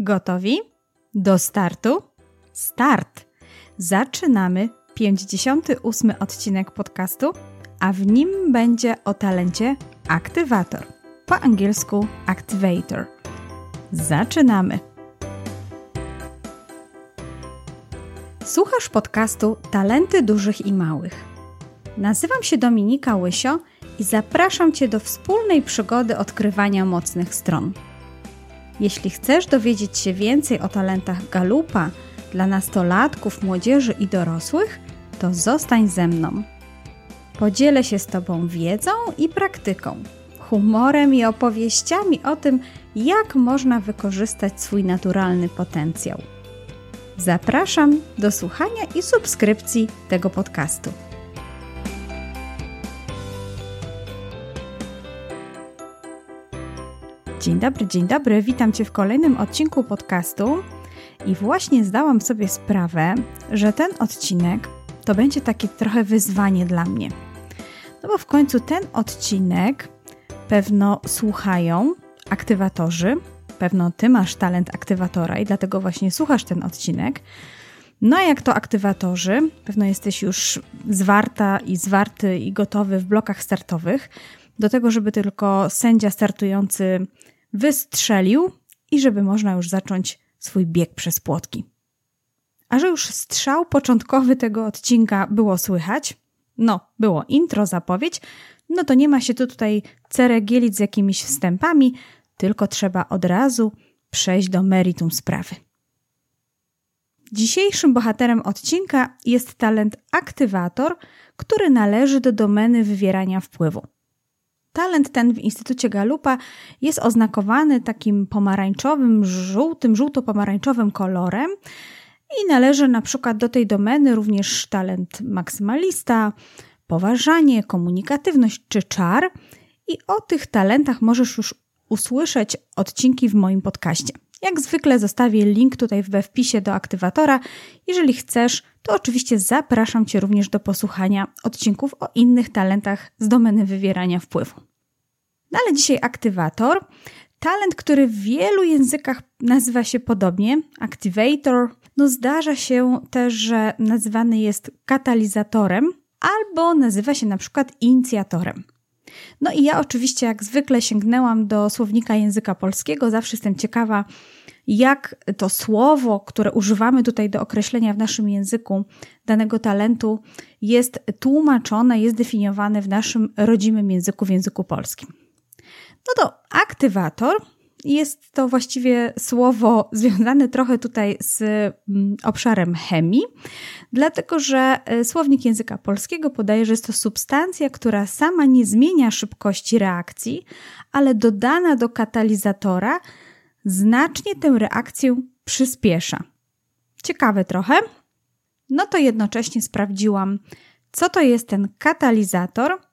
Gotowi? Do startu? Start! Zaczynamy 58 odcinek podcastu, a w nim będzie o talencie aktywator. Po angielsku activator. Zaczynamy! Słuchasz podcastu Talenty Dużych i Małych. Nazywam się Dominika Łysio i zapraszam Cię do wspólnej przygody odkrywania mocnych stron. Jeśli chcesz dowiedzieć się więcej o talentach Galupa dla nastolatków, młodzieży i dorosłych, to zostań ze mną. Podzielę się z Tobą wiedzą i praktyką, humorem i opowieściami o tym, jak można wykorzystać swój naturalny potencjał. Zapraszam do słuchania i subskrypcji tego podcastu. Dzień dobry, dzień dobry. Witam Cię w kolejnym odcinku podcastu. I właśnie zdałam sobie sprawę, że ten odcinek to będzie takie trochę wyzwanie dla mnie. No bo w końcu ten odcinek pewno słuchają aktywatorzy. Pewno Ty masz talent aktywatora i dlatego właśnie słuchasz ten odcinek. No a jak to aktywatorzy, pewno jesteś już zwarta i zwarty i gotowy w blokach startowych do tego, żeby tylko sędzia startujący wystrzelił i żeby można już zacząć swój bieg przez płotki. A że już strzał początkowy tego odcinka było słychać, no, było intro, zapowiedź, no to nie ma się tu tutaj ceregielić z jakimiś wstępami, tylko trzeba od razu przejść do meritum sprawy. Dzisiejszym bohaterem odcinka jest talent aktywator, który należy do domeny wywierania wpływu. Talent ten w Instytucie Galupa jest oznakowany takim pomarańczowym, żółtym, żółto-pomarańczowym kolorem i należy na przykład do tej domeny również talent maksymalista, poważanie, komunikatywność czy czar. I o tych talentach możesz już usłyszeć odcinki w moim podcaście. Jak zwykle zostawię link tutaj we wpisie do aktywatora. Jeżeli chcesz, to oczywiście zapraszam Cię również do posłuchania odcinków o innych talentach z domeny wywierania wpływu. No ale dzisiaj aktywator. Talent, który w wielu językach nazywa się podobnie, activator. No zdarza się też, że nazywany jest katalizatorem albo nazywa się na przykład inicjatorem. No i ja oczywiście jak zwykle sięgnęłam do słownika języka polskiego, zawsze jestem ciekawa, jak to słowo, które używamy tutaj do określenia w naszym języku danego talentu, jest tłumaczone, jest definiowane w naszym rodzimym języku, w języku polskim. No to aktywator jest to właściwie słowo związane trochę tutaj z mm, obszarem chemii, dlatego że e, słownik języka polskiego podaje, że jest to substancja, która sama nie zmienia szybkości reakcji, ale dodana do katalizatora znacznie tę reakcję przyspiesza. Ciekawe trochę. No to jednocześnie sprawdziłam, co to jest ten katalizator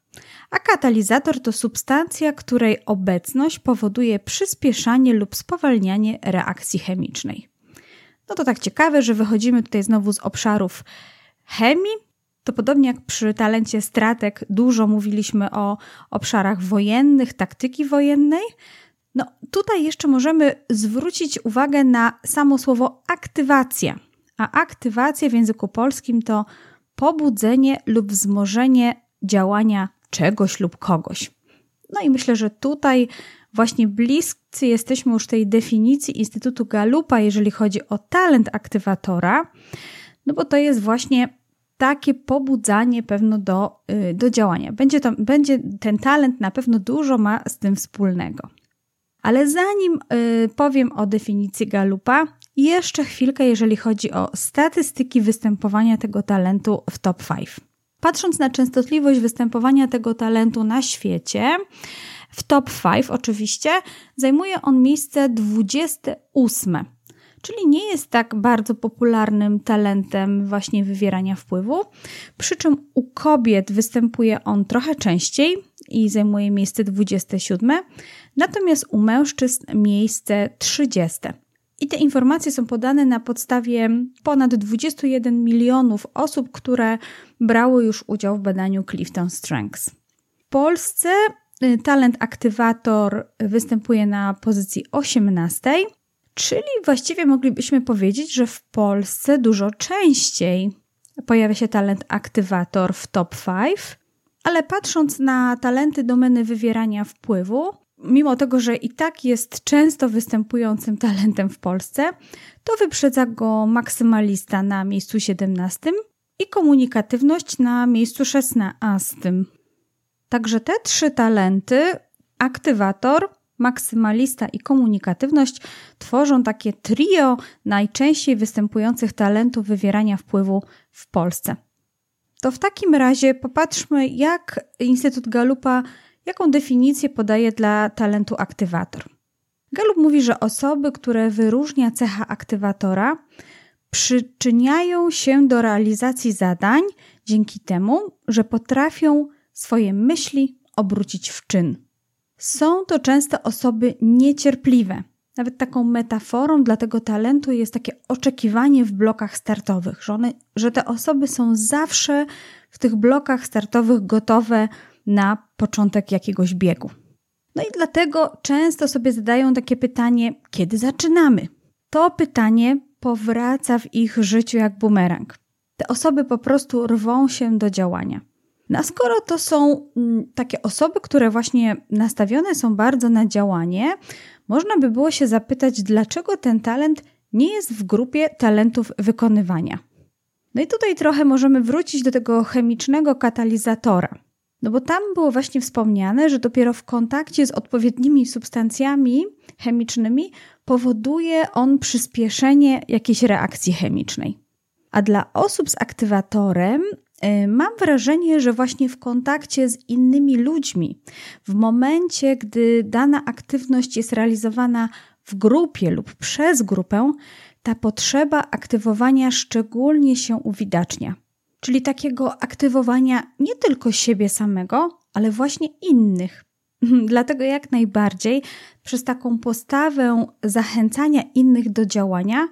a katalizator to substancja, której obecność powoduje przyspieszanie lub spowalnianie reakcji chemicznej. No to tak ciekawe, że wychodzimy tutaj znowu z obszarów chemii. To podobnie jak przy talencie stratek, dużo mówiliśmy o obszarach wojennych, taktyki wojennej. No tutaj jeszcze możemy zwrócić uwagę na samo słowo aktywacja. A aktywacja w języku polskim to pobudzenie lub wzmożenie działania czegoś lub kogoś. No i myślę, że tutaj właśnie bliscy jesteśmy już tej definicji Instytutu Galupa, jeżeli chodzi o talent aktywatora, no bo to jest właśnie takie pobudzanie pewno do, y, do działania. Będzie, to, będzie ten talent na pewno dużo ma z tym wspólnego. Ale zanim y, powiem o definicji Galupa, jeszcze chwilkę, jeżeli chodzi o statystyki występowania tego talentu w top 5. Patrząc na częstotliwość występowania tego talentu na świecie, w top 5 oczywiście, zajmuje on miejsce 28 czyli nie jest tak bardzo popularnym talentem właśnie wywierania wpływu. Przy czym u kobiet występuje on trochę częściej i zajmuje miejsce 27, natomiast u mężczyzn miejsce 30. I te informacje są podane na podstawie ponad 21 milionów osób, które brały już udział w badaniu Clifton Strengths. W Polsce y, talent aktywator występuje na pozycji 18, Czyli właściwie moglibyśmy powiedzieć, że w Polsce dużo częściej pojawia się talent aktywator w top 5, ale patrząc na talenty domeny wywierania wpływu, mimo tego, że i tak jest często występującym talentem w Polsce, to wyprzedza go maksymalista na miejscu 17 i komunikatywność na miejscu 16. Także te trzy talenty aktywator, maksymalista i komunikatywność tworzą takie trio najczęściej występujących talentów wywierania wpływu w Polsce. To w takim razie popatrzmy, jak Instytut Galupa, jaką definicję podaje dla talentu aktywator. Galup mówi, że osoby, które wyróżnia cecha aktywatora, przyczyniają się do realizacji zadań dzięki temu, że potrafią swoje myśli obrócić w czyn. Są to często osoby niecierpliwe. Nawet taką metaforą dla tego talentu jest takie oczekiwanie w blokach startowych, że, one, że te osoby są zawsze w tych blokach startowych gotowe na początek jakiegoś biegu. No i dlatego często sobie zadają takie pytanie, kiedy zaczynamy? To pytanie powraca w ich życiu jak bumerang. Te osoby po prostu rwą się do działania. No a skoro to są mm, takie osoby, które właśnie nastawione są bardzo na działanie, można by było się zapytać, dlaczego ten talent nie jest w grupie talentów wykonywania. No i tutaj trochę możemy wrócić do tego chemicznego katalizatora. No bo tam było właśnie wspomniane, że dopiero w kontakcie z odpowiednimi substancjami chemicznymi powoduje on przyspieszenie jakiejś reakcji chemicznej. A dla osób z aktywatorem y, mam wrażenie, że właśnie w kontakcie z innymi ludźmi, w momencie, gdy dana aktywność jest realizowana w grupie lub przez grupę, ta potrzeba aktywowania szczególnie się uwidacznia. Czyli takiego aktywowania nie tylko siebie samego, ale właśnie innych. Dlatego jak najbardziej przez taką postawę zachęcania innych do działania,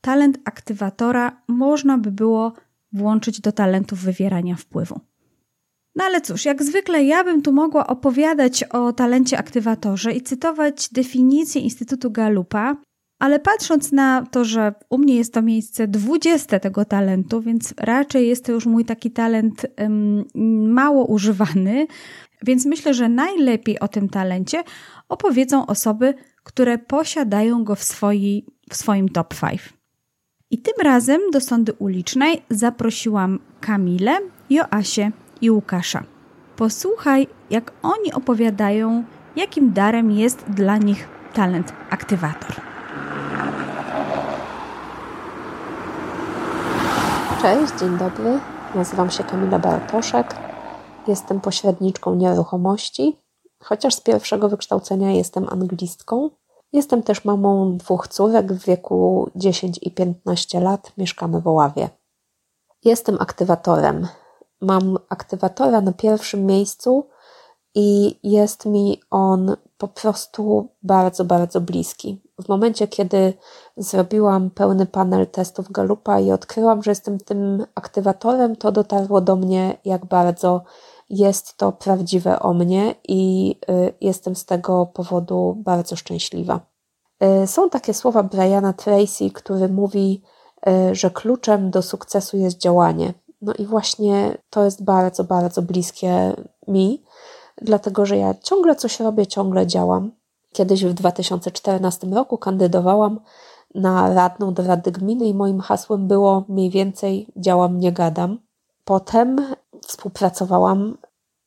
talent aktywatora można by było włączyć do talentów wywierania wpływu. No ale cóż, jak zwykle ja bym tu mogła opowiadać o talencie aktywatorze i cytować definicję Instytutu Galupa, ale patrząc na to, że u mnie jest to miejsce 20 tego talentu, więc raczej jest to już mój taki talent mało używany, więc myślę, że najlepiej o tym talencie opowiedzą osoby, które posiadają go w, swoi, w swoim top 5. I tym razem do sądy ulicznej zaprosiłam Kamilę, Joasię i Łukasza. Posłuchaj, jak oni opowiadają, jakim darem jest dla nich talent aktywator. Cześć, dzień dobry. Nazywam się Kamila Bartoszek. Jestem pośredniczką nieruchomości, chociaż z pierwszego wykształcenia jestem anglistką. Jestem też mamą dwóch córek w wieku 10 i 15 lat. Mieszkamy w Oławie. Jestem aktywatorem. Mam aktywatora na pierwszym miejscu i jest mi on po prostu bardzo, bardzo bliski. W momencie, kiedy zrobiłam pełny panel testów Galupa i odkryłam, że jestem tym aktywatorem, to dotarło do mnie, jak bardzo jest to prawdziwe o mnie i y, jestem z tego powodu bardzo szczęśliwa. Y, są takie słowa Briana Tracy, który mówi, y, że kluczem do sukcesu jest działanie. No i właśnie to jest bardzo, bardzo bliskie mi, dlatego że ja ciągle coś robię, ciągle działam. Kiedyś w 2014 roku kandydowałam na radną do Rady Gminy i moim hasłem było mniej więcej działam, nie gadam. Potem współpracowałam,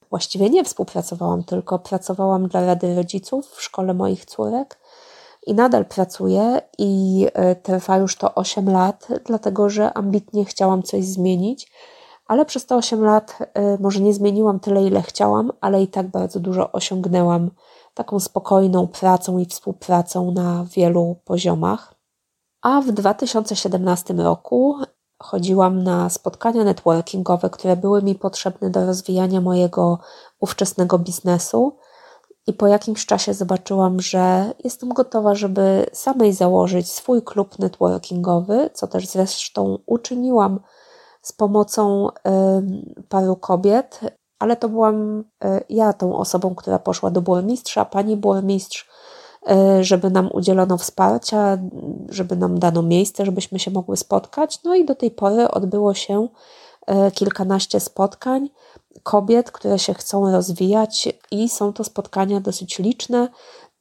właściwie nie współpracowałam, tylko pracowałam dla Rady Rodziców w szkole moich córek i nadal pracuję i e, trwa już to 8 lat, dlatego że ambitnie chciałam coś zmienić, ale przez te 8 lat e, może nie zmieniłam tyle, ile chciałam, ale i tak bardzo dużo osiągnęłam taką spokojną pracą i współpracą na wielu poziomach. A w 2017 roku chodziłam na spotkania networkingowe, które były mi potrzebne do rozwijania mojego ówczesnego biznesu. I po jakimś czasie zobaczyłam, że jestem gotowa, żeby samej założyć swój klub networkingowy, co też zresztą uczyniłam z pomocą paru kobiet, ale to byłam y, ja tą osobą, która poszła do burmistrza. Pani burmistrz żeby nam udzielono wsparcia, żeby nam dano miejsce, żebyśmy się mogły spotkać. No i do tej pory odbyło się kilkanaście spotkań kobiet, które się chcą rozwijać, i są to spotkania dosyć liczne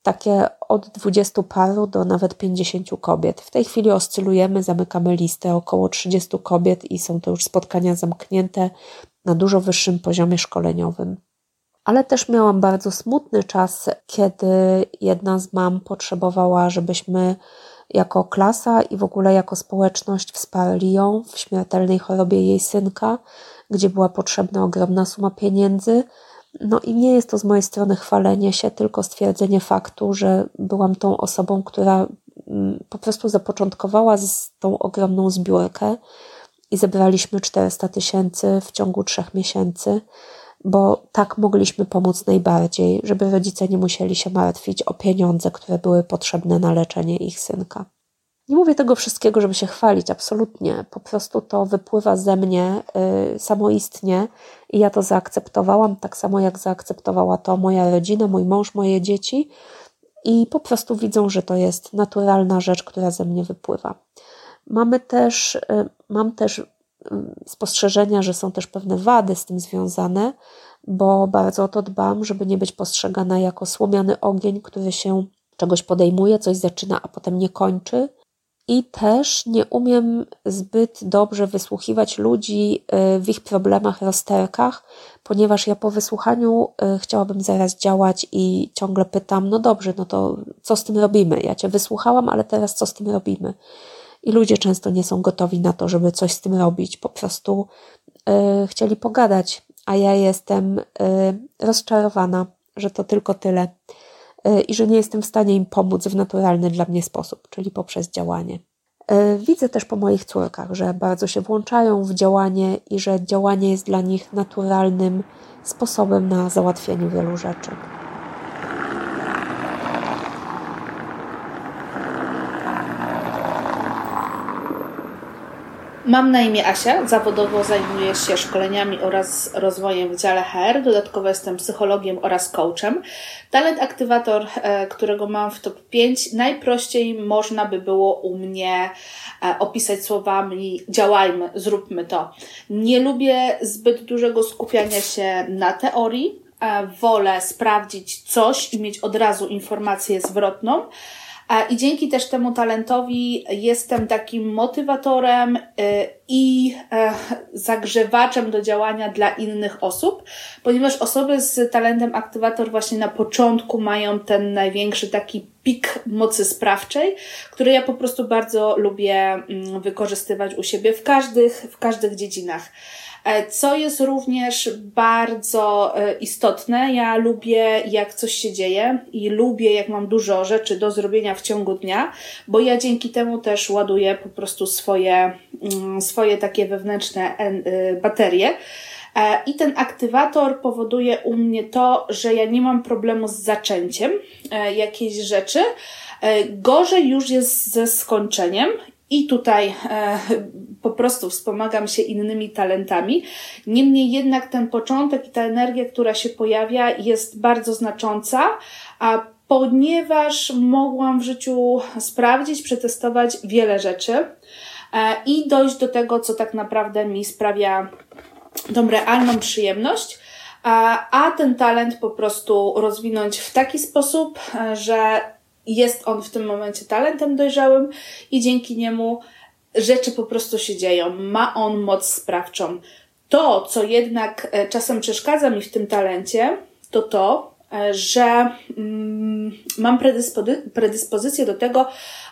takie od 20 paru do nawet 50 kobiet. W tej chwili oscylujemy, zamykamy listę około 30 kobiet i są to już spotkania zamknięte na dużo wyższym poziomie szkoleniowym. Ale też miałam bardzo smutny czas, kiedy jedna z mam potrzebowała, żebyśmy jako klasa i w ogóle jako społeczność wsparli ją w śmiertelnej chorobie jej synka, gdzie była potrzebna ogromna suma pieniędzy no i nie jest to z mojej strony chwalenie się, tylko stwierdzenie faktu, że byłam tą osobą, która mm, po prostu zapoczątkowała z tą ogromną zbiórkę i zebraliśmy 400 tysięcy w ciągu trzech miesięcy, bo tak mogliśmy pomóc najbardziej, żeby rodzice nie musieli się martwić o pieniądze, które były potrzebne na leczenie ich synka. Nie mówię tego wszystkiego, żeby się chwalić, absolutnie. Po prostu to wypływa ze mnie y, samoistnie i ja to zaakceptowałam, tak samo jak zaakceptowała to moja rodzina, mój mąż, moje dzieci. I po prostu widzą, że to jest naturalna rzecz, która ze mnie wypływa. Mamy też, y, mam też y, spostrzeżenia, że są też pewne wady z tym związane, bo bardzo o to dbam, żeby nie być postrzegana jako słomiany ogień, który się czegoś podejmuje, coś zaczyna, a potem nie kończy i też nie umiem zbyt dobrze wysłuchiwać ludzi y, w ich problemach, rozterkach, ponieważ ja po wysłuchaniu y, chciałabym zaraz działać i ciągle pytam, no dobrze, no to co z tym robimy? Ja cię wysłuchałam, ale teraz co z tym robimy? I ludzie często nie są gotowi na to, żeby coś z tym robić, po prostu y, chcieli pogadać, a ja jestem rozczarowana, że to tylko tyle i że nie jestem w stanie im pomóc w naturalny dla mnie sposób, czyli poprzez działanie. E, widzę też po moich córkach, że bardzo się włączają w działanie i że działanie jest dla nich naturalnym sposobem na załatwienie wielu rzeczy. Mam na imię Asia, zawodowo zajmuję się szkoleniami oraz rozwojem w dziale HR. Dodatkowo jestem psychologiem oraz coachem. Talent aktywator, e, którego mam w top 5, najprościej można by było u mnie e, opisać słowami działajmy, zróbmy to. Nie lubię zbyt dużego skupiania się na teorii. Wolę sprawdzić coś i mieć od razu informację zwrotną i dzięki też temu talentowi jestem takim motywatorem y, i e, zagrzewaczem do działania dla innych osób, ponieważ osoby z talentem aktywator właśnie na początku mają ten największy taki pik mocy sprawczej, który ja po prostu bardzo lubię mm, wykorzystywać u siebie w każdych, w każdych dziedzinach. E, co jest również bardzo e, istotne, ja lubię jak coś się dzieje i lubię jak mam dużo rzeczy do zrobienia w ciągu dnia, bo ja dzięki temu też ładuję po prostu swoje, mm, swoje takie wewnętrzne e, baterie. I ten aktywator powoduje u mnie to, że ja nie mam problemu z zaczęciem jakiejś rzeczy. Gorzej już jest ze skończeniem i tutaj e, po prostu wspomagam się innymi talentami. Niemniej jednak ten początek i ta energia, która się pojawia, jest bardzo znacząca, a ponieważ mogłam w życiu sprawdzić, przetestować wiele rzeczy e, i dojść do tego, co tak naprawdę mi sprawia tą realną przyjemność. A, a ten talent po prostu rozwinąć w taki sposób, e, że jest on w tym momencie talentem dojrzałym i dzięki niemu rzeczy po prostu się dzieją. Ma on moc sprawczą. To, co jednak e, czasem przeszkadza mi w tym talencie, to to, że mm, mam predyspozycję do tego,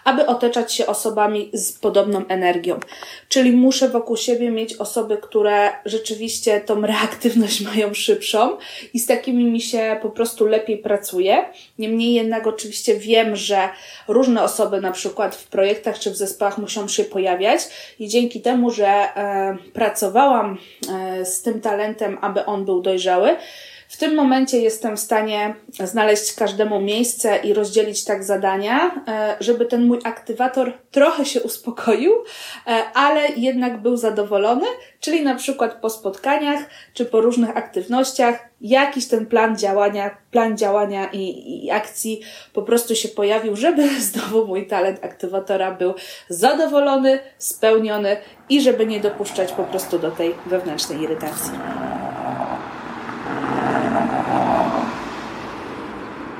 aby otaczać się osobami z podobną energią. Czyli muszę wokół siebie mieć osoby, które rzeczywiście tą reaktywność mają szybszą i z takimi mi się po prostu lepiej pracuje. Niemniej jednak oczywiście wiem, że różne osoby na przykład w projektach czy w zespołach muszą się pojawiać i dzięki temu, że e, pracowałam e, z tym talentem, aby on był dojrzały, W tym momencie jestem w stanie znaleźć każdemu miejsce i rozdzielić tak zadania, e, żeby ten mój aktywator trochę się uspokoił, e, ale jednak był zadowolony, czyli na przykład po spotkaniach czy po różnych aktywnościach jakiś ten plan działania, plan działania i, i akcji po prostu się pojawił, żeby znowu mój talent aktywatora był zadowolony, spełniony i żeby nie dopuszczać po prostu do tej wewnętrznej irytacji.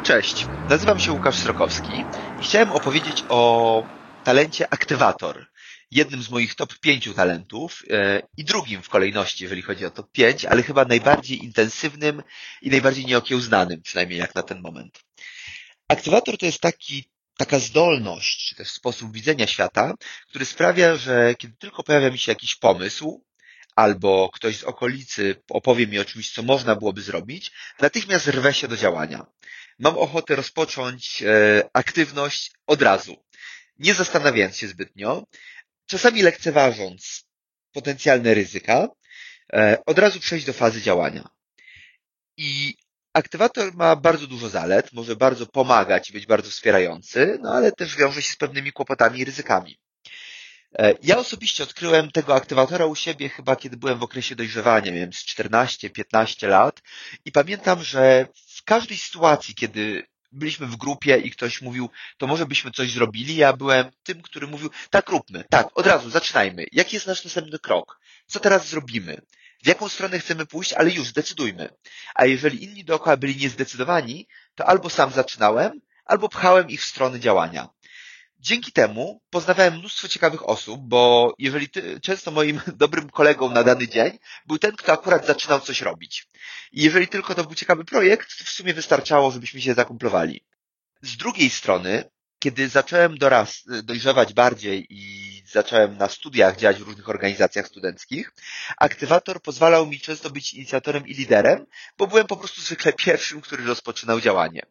Cześć, nazywam się Łukasz Srokowski i chciałem opowiedzieć o talencie aktywator. Jednym z moich top pięciu talentów e, i drugim w kolejności, jeżeli chodzi o top pięć, ale chyba najbardziej intensywnym i najbardziej nieokiełznanym, przynajmniej jak na ten moment. Aktywator to jest taki, taka zdolność, czy też sposób widzenia świata, który sprawia, że kiedy tylko pojawia mi się jakiś pomysł, albo ktoś z okolicy opowie mi o czymś, co można byłoby zrobić, natychmiast rwę się do działania mam ochotę rozpocząć e, aktywność od razu, nie zastanawiając się zbytnio, czasami lekceważąc potencjalne ryzyka, e, od razu przejść do fazy działania. I aktywator ma bardzo dużo zalet, może bardzo pomagać i być bardzo wspierający, no ale też wiąże się z pewnymi kłopotami i ryzykami. E, ja osobiście odkryłem tego aktywatora u siebie chyba kiedy byłem w okresie dojrzewania, miałem z 14-15 lat i pamiętam, że każdej sytuacji, kiedy byliśmy w grupie i ktoś mówił, to może byśmy coś zrobili, ja byłem tym, który mówił, tak róbmy, tak, od razu, zaczynajmy. Jaki jest nasz następny krok? Co teraz zrobimy? W jaką stronę chcemy pójść, ale już zdecydujmy. A jeżeli inni dookoła byli niezdecydowani, to albo sam zaczynałem, albo pchałem ich w stronę działania. Dzięki temu poznawałem mnóstwo ciekawych osób, bo jeżeli ty, często moim dobrym kolegą na dany dzień był ten, kto akurat zaczynał coś robić. I jeżeli tylko to był ciekawy projekt, to w sumie wystarczało, żebyśmy się zakumplowali. Z drugiej strony, kiedy zacząłem doraz, dojrzewać bardziej i zacząłem na studiach działać w różnych organizacjach studenckich, aktywator pozwalał mi często być inicjatorem i liderem, bo byłem po prostu zwykle pierwszym, który rozpoczynał działanie.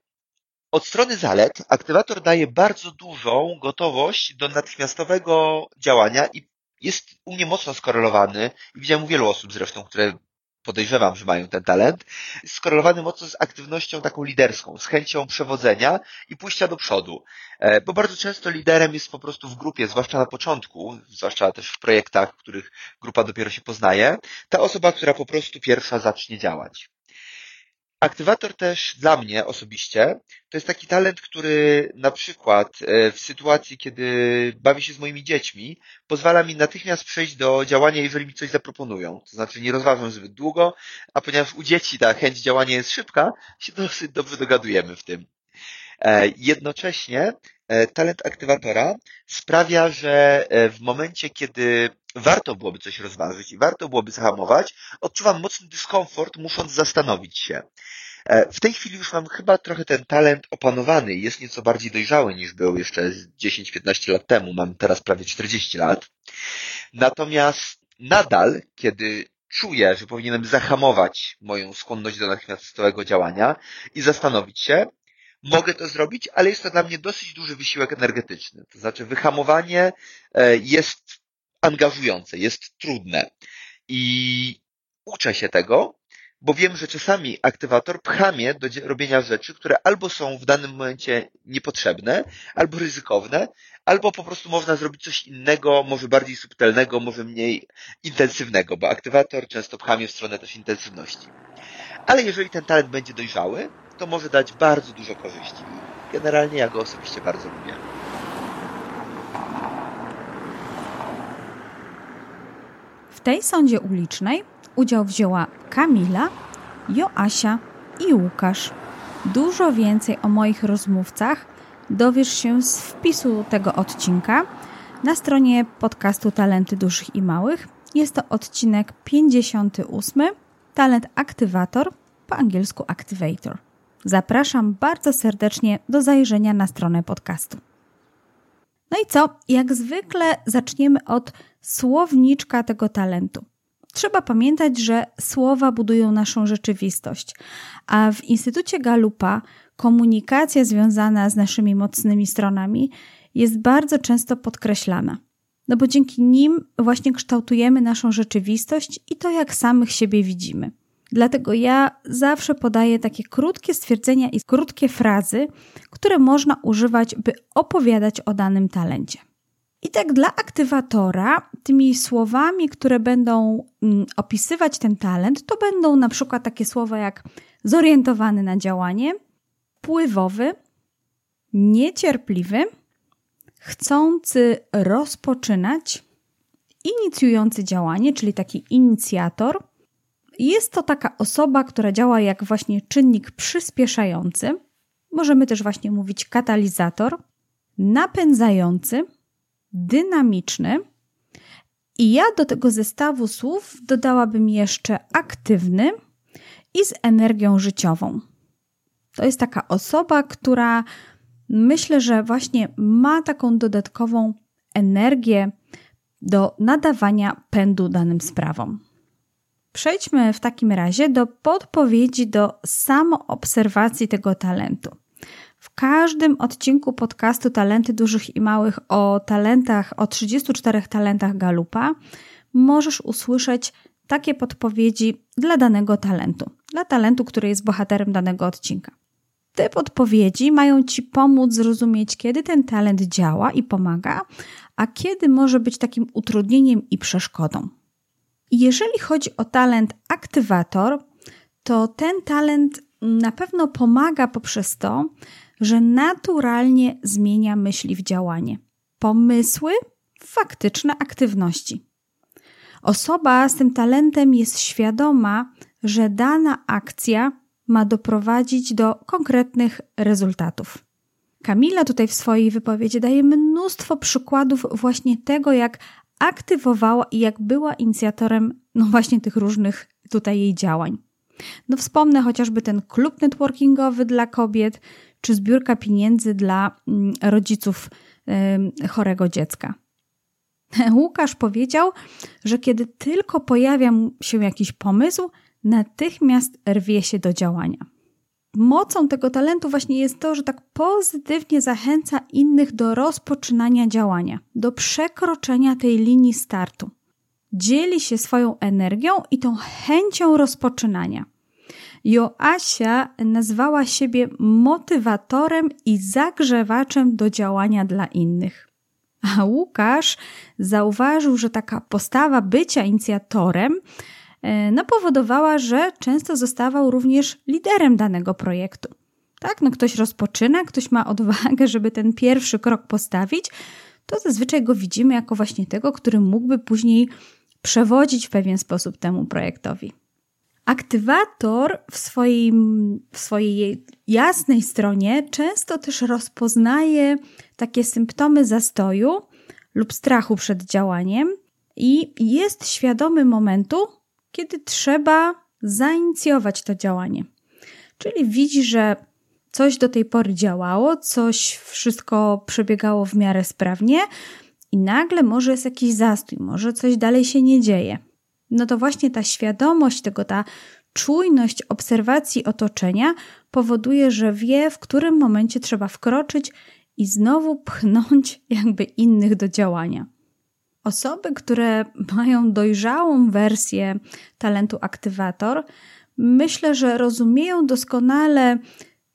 Od strony zalet aktywator daje bardzo dużą gotowość do natychmiastowego działania i jest u mnie mocno skorelowany, i widziałem u wielu osób zresztą, które podejrzewam, że mają ten talent, skorelowany mocno z aktywnością taką liderską, z chęcią przewodzenia i pójścia do przodu. E, bo bardzo często liderem jest po prostu w grupie, zwłaszcza na początku, zwłaszcza też w projektach, w których grupa dopiero się poznaje, ta osoba, która po prostu pierwsza zacznie działać. Aktywator też dla mnie osobiście to jest taki talent, który na przykład e, w sytuacji, kiedy bawię się z moimi dziećmi, pozwala mi natychmiast przejść do działania, jeżeli mi coś zaproponują. To znaczy nie rozważam zbyt długo, a ponieważ u dzieci ta chęć działania jest szybka, się dosyć dobrze dogadujemy w tym. E, jednocześnie e, talent aktywatora sprawia, że w momencie, kiedy warto byłoby coś rozważyć i warto byłoby zahamować, odczuwam mocny dyskomfort, musząc zastanowić się. E, w tej chwili już mam chyba trochę ten talent opanowany i jest nieco bardziej dojrzały niż był jeszcze 10-15 lat temu. Mam teraz prawie 40 lat. Natomiast nadal, kiedy czuję, że powinienem zahamować moją skłonność do natychmiastowego działania i zastanowić się, mogę to zrobić, ale jest to dla mnie dosyć duży wysiłek energetyczny. To znaczy wyhamowanie e, jest angażujące, jest trudne. I uczę się tego, bo wiem, że czasami aktywator pcha mnie do robienia rzeczy, które albo są w danym momencie niepotrzebne, albo ryzykowne, albo po prostu można zrobić coś innego, może bardziej subtelnego, może mniej intensywnego, bo aktywator często pcha mnie w stronę też intensywności. Ale jeżeli ten talent będzie dojrzały, to może dać bardzo dużo korzyści. Generalnie ja go osobiście bardzo lubię. W tej sądzie ulicznej udział wzięła Kamila, Joasia i Łukasz. Dużo więcej o moich rozmówcach dowiesz się z wpisu tego odcinka na stronie podcastu Talenty Dużych i Małych. Jest to odcinek 58, Talent Aktywator, po angielsku Activator. Zapraszam bardzo serdecznie do zajrzenia na stronę podcastu. No i co? Jak zwykle zaczniemy od słowniczka tego talentu. Trzeba pamiętać, że słowa budują naszą rzeczywistość, a w Instytucie Galupa komunikacja związana z naszymi mocnymi stronami jest bardzo często podkreślana. No bo dzięki nim właśnie kształtujemy naszą rzeczywistość i to, jak samych siebie widzimy. Dlatego ja zawsze podaję takie krótkie stwierdzenia i krótkie frazy, które można używać, by opowiadać o danym talencie. I tak dla aktywatora, tymi słowami, które będą mm, opisywać ten talent, to będą na przykład takie słowa jak zorientowany na działanie, pływowy, niecierpliwy, chcący rozpoczynać, inicjujący działanie, czyli taki inicjator. Jest to taka osoba, która działa jak właśnie czynnik przyspieszający. Możemy też właśnie mówić katalizator, napędzający, dynamiczny. I ja do tego zestawu słów dodałabym jeszcze aktywny i z energią życiową. To jest taka osoba, która myślę, że właśnie ma taką dodatkową energię do nadawania pędu danym sprawom. Przejdźmy w takim razie do podpowiedzi do samoobserwacji tego talentu. W każdym odcinku podcastu Talenty Dużych i Małych o talentach, o 34 talentach Galupa, możesz usłyszeć takie podpowiedzi dla danego talentu, dla talentu, który jest bohaterem danego odcinka. Te podpowiedzi mają Ci pomóc zrozumieć, kiedy ten talent działa i pomaga, a kiedy może być takim utrudnieniem i przeszkodą. Jeżeli chodzi o talent aktywator, to ten talent na pewno pomaga poprzez to, że naturalnie zmienia myśli w działanie. Pomysły w faktyczne aktywności. Osoba z tym talentem jest świadoma, że dana akcja ma doprowadzić do konkretnych rezultatów. Kamila tutaj w swojej wypowiedzi daje mnóstwo przykładów właśnie tego, jak aktywowała i jak była inicjatorem no właśnie tych różnych tutaj jej działań. No wspomnę chociażby ten klub networkingowy dla kobiet, czy zbiórka pieniędzy dla mm, rodziców chorego dziecka. Łukasz powiedział, że kiedy tylko pojawia się jakiś pomysł, natychmiast rwie się do działania. Mocą tego talentu właśnie jest to, że tak pozytywnie zachęca innych do rozpoczynania działania, do przekroczenia tej linii startu. Dzieli się swoją energią i tą chęcią rozpoczynania. Joasia nazwała siebie motywatorem i zagrzewaczem do działania dla innych. A Łukasz zauważył, że taka postawa bycia inicjatorem no, powodowała, że często zostawał również liderem danego projektu. Tak, no ktoś rozpoczyna, ktoś ma odwagę, żeby ten pierwszy krok postawić, to zazwyczaj go widzimy jako właśnie tego, który mógłby później przewodzić w pewien sposób temu projektowi. Aktywator w, w swojej jasnej stronie często też rozpoznaje takie symptomy zastoju lub strachu przed działaniem i jest świadomy momentu, kiedy trzeba zainicjować to działanie. Czyli widzi, że coś do tej pory działało, coś wszystko przebiegało w miarę sprawnie i nagle może jest jakiś zastój, może coś dalej się nie dzieje. No to właśnie ta świadomość tego, ta czujność obserwacji otoczenia powoduje, że wie, w którym momencie trzeba wkroczyć i znowu pchnąć jakby innych do działania. Osoby, które mają dojrzałą wersję talentu aktywator, myślę, że rozumieją doskonale,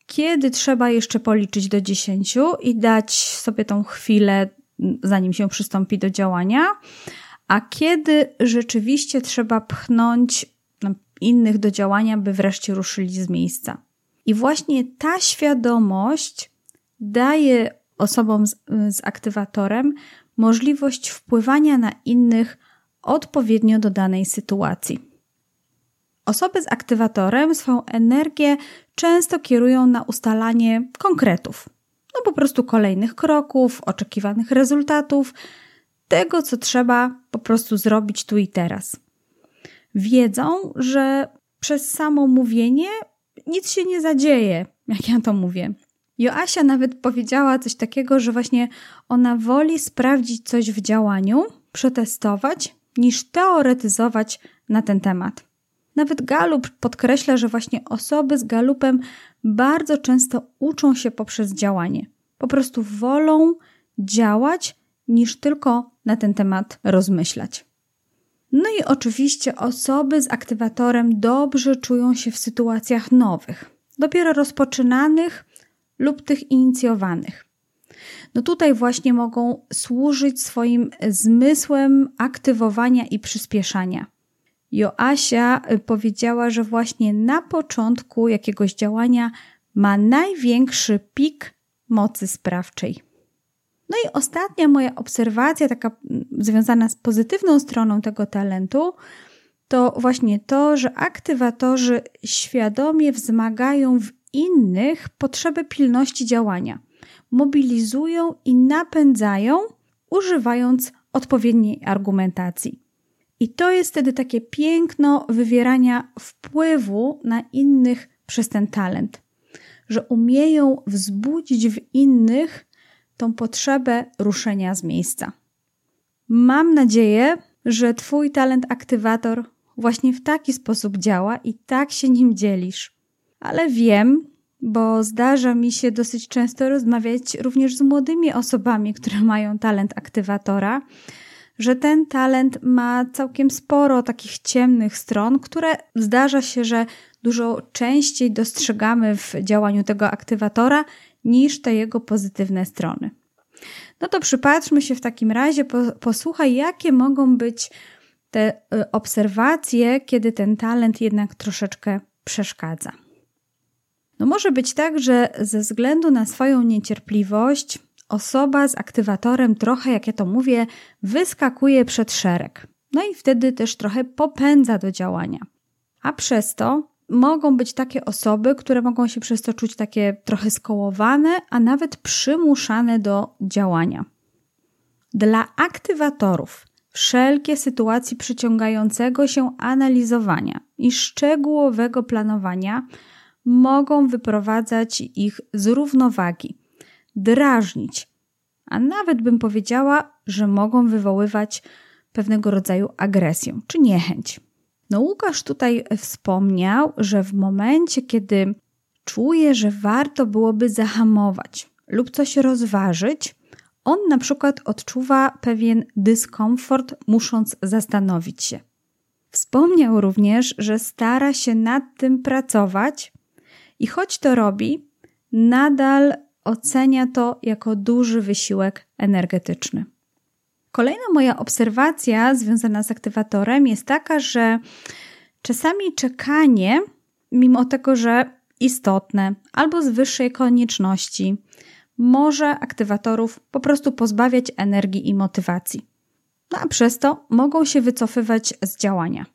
kiedy trzeba jeszcze policzyć do 10 i dać sobie tą chwilę, zanim się przystąpi do działania, a kiedy rzeczywiście trzeba pchnąć innych do działania, by wreszcie ruszyli z miejsca. I właśnie ta świadomość daje osobom z, z aktywatorem możliwość wpływania na innych odpowiednio do danej sytuacji. Osoby z aktywatorem swoją energię często kierują na ustalanie konkretów, no po prostu kolejnych kroków, oczekiwanych rezultatów, tego, co trzeba po prostu zrobić tu i teraz. Wiedzą, że przez samo mówienie nic się nie zadzieje, jak ja to mówię. Joasia nawet powiedziała coś takiego, że właśnie ona woli sprawdzić coś w działaniu, przetestować, niż teoretyzować na ten temat. Nawet Galup podkreśla, że właśnie osoby z Galupem bardzo często uczą się poprzez działanie. Po prostu wolą działać, niż tylko na ten temat rozmyślać. No i oczywiście osoby z aktywatorem dobrze czują się w sytuacjach nowych, dopiero rozpoczynanych lub tych inicjowanych. No tutaj właśnie mogą służyć swoim zmysłem aktywowania i przyspieszania. Joasia y, powiedziała, że właśnie na początku jakiegoś działania ma największy pik mocy sprawczej. No i ostatnia moja obserwacja, taka mm, związana z pozytywną stroną tego talentu, to właśnie to, że aktywatorzy świadomie wzmagają w innych potrzebę pilności działania, mobilizują i napędzają, używając odpowiedniej argumentacji. I to jest wtedy takie piękno wywierania wpływu na innych przez ten talent, że umieją wzbudzić w innych tą potrzebę ruszenia z miejsca. Mam nadzieję, że Twój talent aktywator właśnie w taki sposób działa i tak się nim dzielisz. Ale wiem, bo zdarza mi się dosyć często rozmawiać również z młodymi osobami, które mają talent aktywatora, że ten talent ma całkiem sporo takich ciemnych stron, które zdarza się, że dużo częściej dostrzegamy w działaniu tego aktywatora niż te jego pozytywne strony. No to przypatrzmy się w takim razie, posłuchaj, jakie mogą być te y, obserwacje, kiedy ten talent jednak troszeczkę przeszkadza. No może być tak, że ze względu na swoją niecierpliwość osoba z aktywatorem trochę, jak ja to mówię, wyskakuje przed szereg. No i wtedy też trochę popędza do działania. A przez to mogą być takie osoby, które mogą się przez to czuć takie trochę skołowane, a nawet przymuszane do działania. Dla aktywatorów wszelkie sytuacje przyciągającego się analizowania i szczegółowego planowania mogą wyprowadzać ich z równowagi, drażnić, a nawet bym powiedziała, że mogą wywoływać pewnego rodzaju agresję czy niechęć. No, Łukasz tutaj wspomniał, że w momencie, kiedy czuje, że warto byłoby zahamować lub coś rozważyć, on na przykład odczuwa pewien dyskomfort, musząc zastanowić się. Wspomniał również, że stara się nad tym pracować i choć to robi, nadal ocenia to jako duży wysiłek energetyczny. Kolejna moja obserwacja związana z aktywatorem jest taka, że czasami czekanie, mimo tego, że istotne albo z wyższej konieczności, może aktywatorów po prostu pozbawiać energii i motywacji. No a przez to mogą się wycofywać z działania.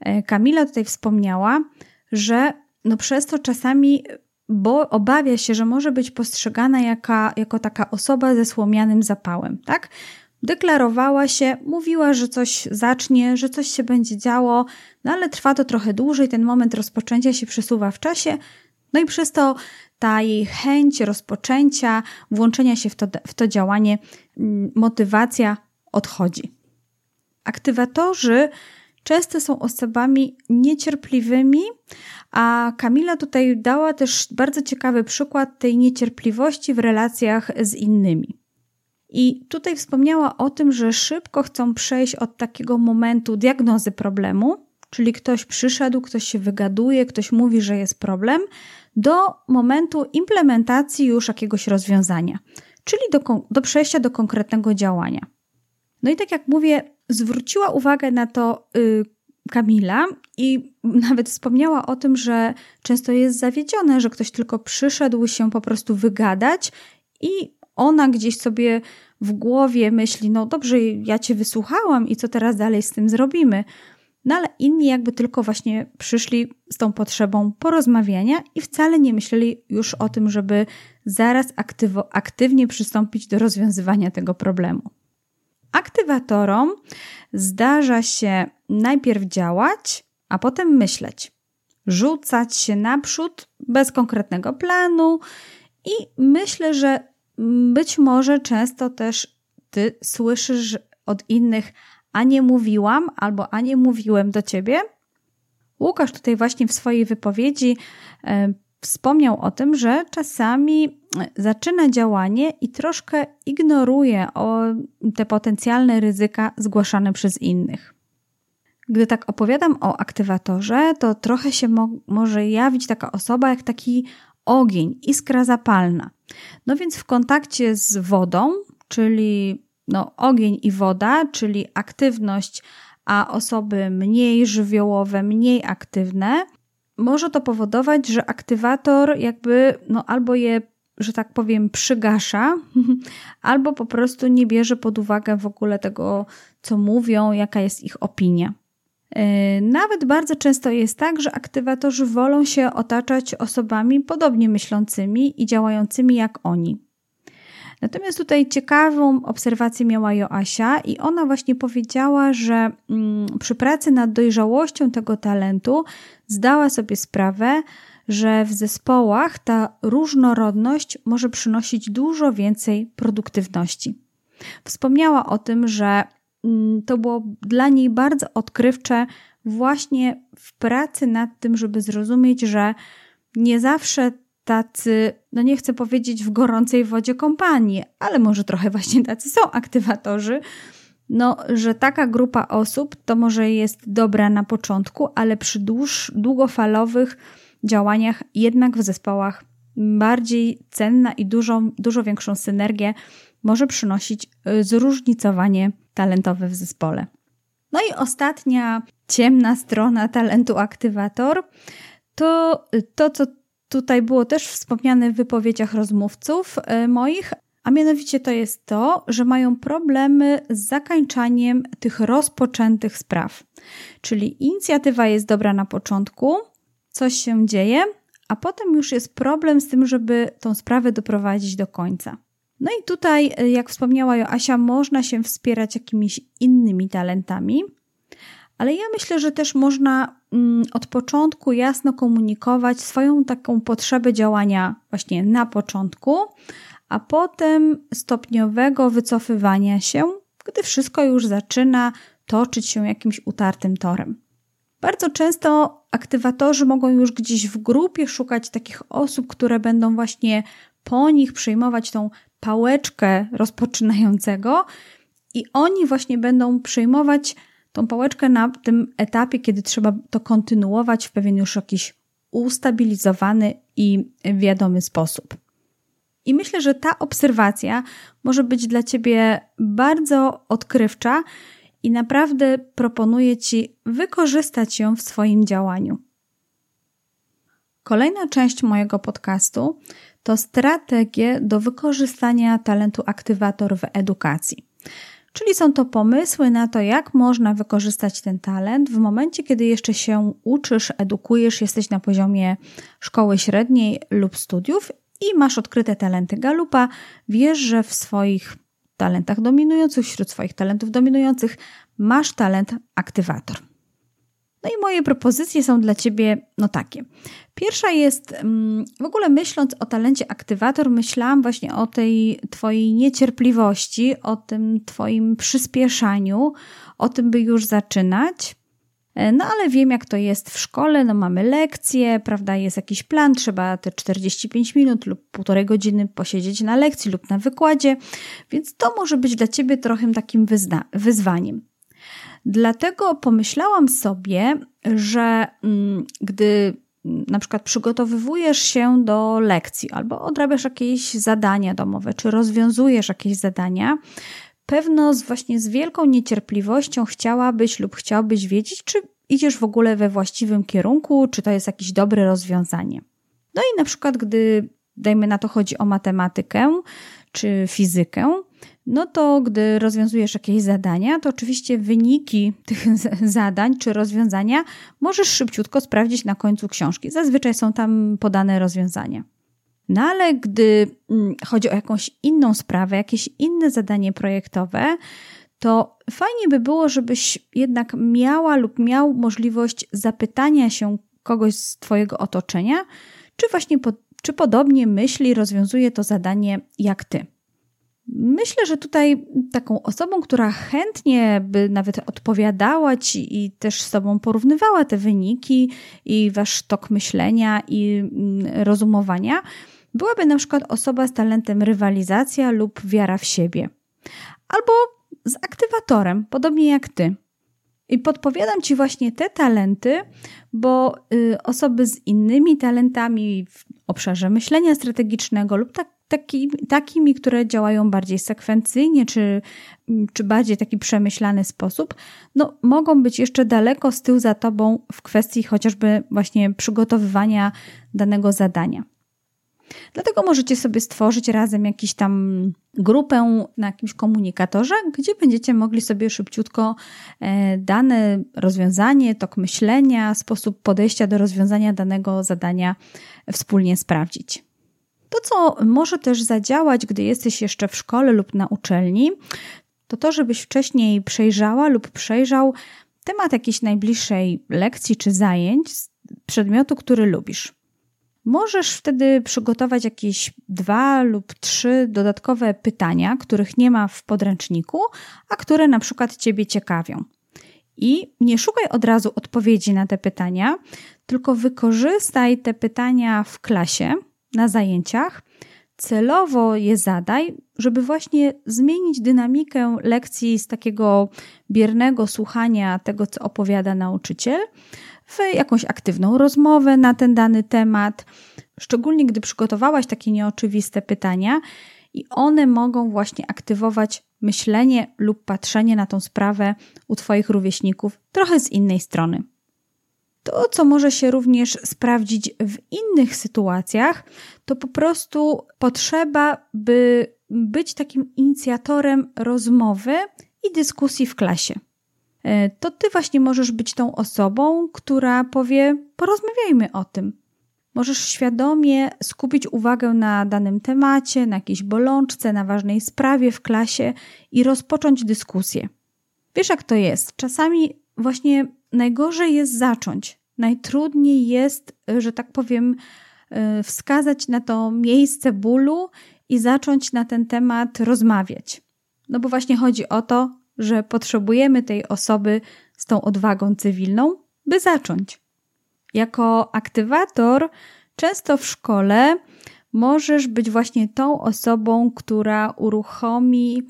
E, Kamila tutaj wspomniała, że no przez to czasami bo obawia się, że może być postrzegana jaka, jako taka osoba ze słomianym zapałem, tak? Deklarowała się, mówiła, że coś zacznie, że coś się będzie działo, no ale trwa to trochę dłużej, ten moment rozpoczęcia się przesuwa w czasie, no i przez to ta jej chęć rozpoczęcia, włączenia się w to, w to działanie, mm, motywacja odchodzi. Aktywatorzy często są osobami niecierpliwymi, a Kamila tutaj dała też bardzo ciekawy przykład tej niecierpliwości w relacjach z innymi. I tutaj wspomniała o tym, że szybko chcą przejść od takiego momentu diagnozy problemu, czyli ktoś przyszedł, ktoś się wygaduje, ktoś mówi, że jest problem, do momentu implementacji już jakiegoś rozwiązania, czyli do, do przejścia do konkretnego działania. No i tak jak mówię, zwróciła uwagę na to y, Kamila i nawet wspomniała o tym, że często jest zawiedzione, że ktoś tylko przyszedł się po prostu wygadać i ona gdzieś sobie w głowie myśli, no dobrze, ja cię wysłuchałam i co teraz dalej z tym zrobimy? No ale inni jakby tylko właśnie przyszli z tą potrzebą porozmawiania i wcale nie myśleli już o tym, żeby zaraz aktywo, aktywnie przystąpić do rozwiązywania tego problemu. Aktywatorom zdarza się najpierw działać, a potem myśleć, rzucać się naprzód bez konkretnego planu i myślę, że być może często też ty słyszysz od innych, a nie mówiłam albo a nie mówiłem do ciebie. Łukasz tutaj właśnie w swojej wypowiedzi wspomniał o tym, że czasami zaczyna działanie i troszkę ignoruje te potencjalne ryzyka zgłaszane przez innych. Gdy tak opowiadam o aktywatorze, to trochę się mo może jawić taka osoba jak taki ogień, iskra zapalna. No więc w kontakcie z wodą, czyli no, ogień i woda, czyli aktywność, a osoby mniej żywiołowe, mniej aktywne, może to powodować, że aktywator jakby no, albo je, że tak powiem, przygasza, albo po prostu nie bierze pod uwagę w ogóle tego, co mówią, jaka jest ich opinia. E, nawet bardzo często jest tak, że aktywatorzy wolą się otaczać osobami podobnie myślącymi i działającymi jak oni. Natomiast tutaj ciekawą obserwację miała Joasia i ona właśnie powiedziała, że mm, przy pracy nad dojrzałością tego talentu zdała sobie sprawę, że w zespołach ta różnorodność może przynosić dużo więcej produktywności. Wspomniała o tym, że mm, to było dla niej bardzo odkrywcze właśnie w pracy nad tym, żeby zrozumieć, że nie zawsze tacy, no nie chcę powiedzieć w gorącej wodzie kompanii, ale może trochę właśnie tacy są aktywatorzy, no, że taka grupa osób to może jest dobra na początku, ale przy dłuż, długofalowych działaniach jednak w zespołach bardziej cenna i dużo, dużo większą synergię może przynosić y, zróżnicowanie talentowe w zespole. No i ostatnia ciemna strona talentu aktywator to to, co tutaj było też wspomniane w wypowiedziach rozmówców y, moich, a mianowicie to jest to, że mają problemy z zakańczaniem tych rozpoczętych spraw. Czyli inicjatywa jest dobra na początku, coś się dzieje, a potem już jest problem z tym, żeby tą sprawę doprowadzić do końca. No i tutaj, jak wspomniała Joasia, można się wspierać jakimiś innymi talentami, ale ja myślę, że też można mm, od początku jasno komunikować swoją taką potrzebę działania właśnie na początku, a potem stopniowego wycofywania się, gdy wszystko już zaczyna toczyć się jakimś utartym torem. Bardzo często aktywatorzy mogą już gdzieś w grupie szukać takich osób, które będą właśnie po nich przejmować tą pałeczkę rozpoczynającego, i oni właśnie będą przejmować tą pałeczkę na tym etapie, kiedy trzeba to kontynuować w pewien już jakiś ustabilizowany i wiadomy sposób. I myślę, że ta obserwacja może być dla Ciebie bardzo odkrywcza i naprawdę proponuję Ci wykorzystać ją w swoim działaniu. Kolejna część mojego podcastu to strategie do wykorzystania talentu aktywator w edukacji. Czyli są to pomysły na to, jak można wykorzystać ten talent w momencie, kiedy jeszcze się uczysz, edukujesz, jesteś na poziomie szkoły średniej lub studiów i masz odkryte talenty Galupa, wiesz, że w swoich talentach dominujących, wśród swoich talentów dominujących, masz talent aktywator. No i moje propozycje są dla Ciebie no takie. Pierwsza jest, mm, w ogóle myśląc o talencie aktywator, myślałam właśnie o tej Twojej niecierpliwości, o tym Twoim przyspieszaniu, o tym, by już zaczynać. E, no ale wiem, jak to jest w szkole, no mamy lekcje, prawda, jest jakiś plan, trzeba te 45 minut lub półtorej godziny posiedzieć na lekcji lub na wykładzie, więc to może być dla Ciebie trochę takim wyzwaniem. Dlatego pomyślałam sobie, że mm, gdy mm, na przykład przygotowywujesz się do lekcji albo odrabiasz jakieś zadania domowe, czy rozwiązujesz jakieś zadania, pewno z, właśnie z wielką niecierpliwością chciałabyś lub chciałbyś wiedzieć, czy idziesz w ogóle we właściwym kierunku, czy to jest jakieś dobre rozwiązanie. No i na przykład, gdy, dajmy na to, chodzi o matematykę czy fizykę, no to gdy rozwiązujesz jakieś zadania, to oczywiście wyniki tych zadań czy rozwiązania możesz szybciutko sprawdzić na końcu książki. Zazwyczaj są tam podane rozwiązania. No ale gdy mm, chodzi o jakąś inną sprawę, jakieś inne zadanie projektowe, to fajnie by było, żebyś jednak miała lub miał możliwość zapytania się kogoś z Twojego otoczenia, czy właśnie po, czy podobnie myśli, rozwiązuje to zadanie jak Ty. Myślę, że tutaj taką osobą, która chętnie by nawet odpowiadała ci i też z tobą porównywała te wyniki i wasz tok myślenia i mm, rozumowania, byłaby na przykład osoba z talentem rywalizacja lub wiara w siebie. Albo z aktywatorem, podobnie jak ty. I podpowiadam Ci właśnie te talenty, bo y, osoby z innymi talentami w obszarze myślenia strategicznego lub tak, taki, takimi, które działają bardziej sekwencyjnie, czy, czy bardziej taki przemyślany sposób, no, mogą być jeszcze daleko z tyłu za Tobą w kwestii chociażby właśnie przygotowywania danego zadania. Dlatego możecie sobie stworzyć razem jakiś tam grupę na jakimś komunikatorze, gdzie będziecie mogli sobie szybciutko e, dane rozwiązanie, tok myślenia, sposób podejścia do rozwiązania danego zadania wspólnie sprawdzić. To, co może też zadziałać, gdy jesteś jeszcze w szkole lub na uczelni, to to, żebyś wcześniej przejrzała lub przejrzał temat jakiejś najbliższej lekcji czy zajęć z przedmiotu, który lubisz. Możesz wtedy przygotować jakieś dwa lub trzy dodatkowe pytania, których nie ma w podręczniku, a które na przykład Ciebie ciekawią. I nie szukaj od razu odpowiedzi na te pytania, tylko wykorzystaj te pytania w klasie, na zajęciach, celowo je zadaj, żeby właśnie zmienić dynamikę lekcji z takiego biernego słuchania tego, co opowiada nauczyciel, w jakąś aktywną rozmowę na ten dany temat, szczególnie gdy przygotowałaś takie nieoczywiste pytania i one mogą właśnie aktywować myślenie lub patrzenie na tą sprawę u Twoich rówieśników trochę z innej strony. To, co może się również sprawdzić w innych sytuacjach, to po prostu potrzeba, by być takim inicjatorem rozmowy i dyskusji w klasie. E, to ty właśnie możesz być tą osobą, która powie: porozmawiajmy o tym. Możesz świadomie skupić uwagę na danym temacie, na jakiejś bolączce, na ważnej sprawie w klasie i rozpocząć dyskusję. Wiesz, jak to jest? Czasami właśnie najgorzej jest zacząć. Najtrudniej jest, że tak powiem, e, wskazać na to miejsce bólu i zacząć na ten temat rozmawiać. No bo właśnie chodzi o to, że potrzebujemy tej osoby z tą odwagą cywilną, by zacząć. Jako aktywator, często w szkole możesz być właśnie tą osobą, która uruchomi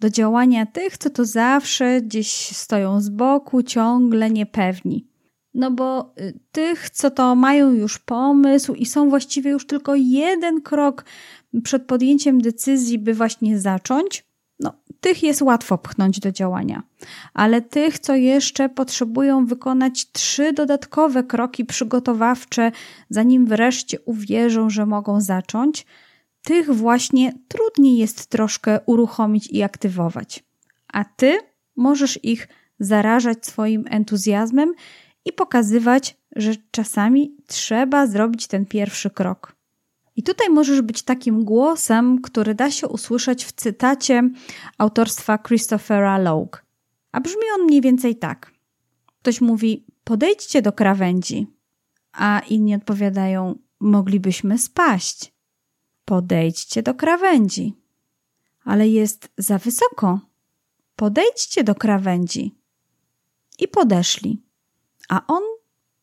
do działania tych, co to zawsze gdzieś stoją z boku, ciągle niepewni. No bo y, tych, co to mają już pomysł i są właściwie już tylko jeden krok przed podjęciem decyzji, by właśnie zacząć, no, tych jest łatwo pchnąć do działania, ale tych, co jeszcze potrzebują wykonać trzy dodatkowe kroki przygotowawcze, zanim wreszcie uwierzą, że mogą zacząć, tych właśnie trudniej jest troszkę uruchomić i aktywować. A ty możesz ich zarażać swoim entuzjazmem i pokazywać, że czasami trzeba zrobić ten pierwszy krok. I tutaj możesz być takim głosem, który da się usłyszeć w cytacie autorstwa Christophera Logue. A brzmi on mniej więcej tak. Ktoś mówi: Podejdźcie do krawędzi, a inni odpowiadają: Moglibyśmy spaść. Podejdźcie do krawędzi. Ale jest za wysoko. Podejdźcie do krawędzi. I podeszli. A on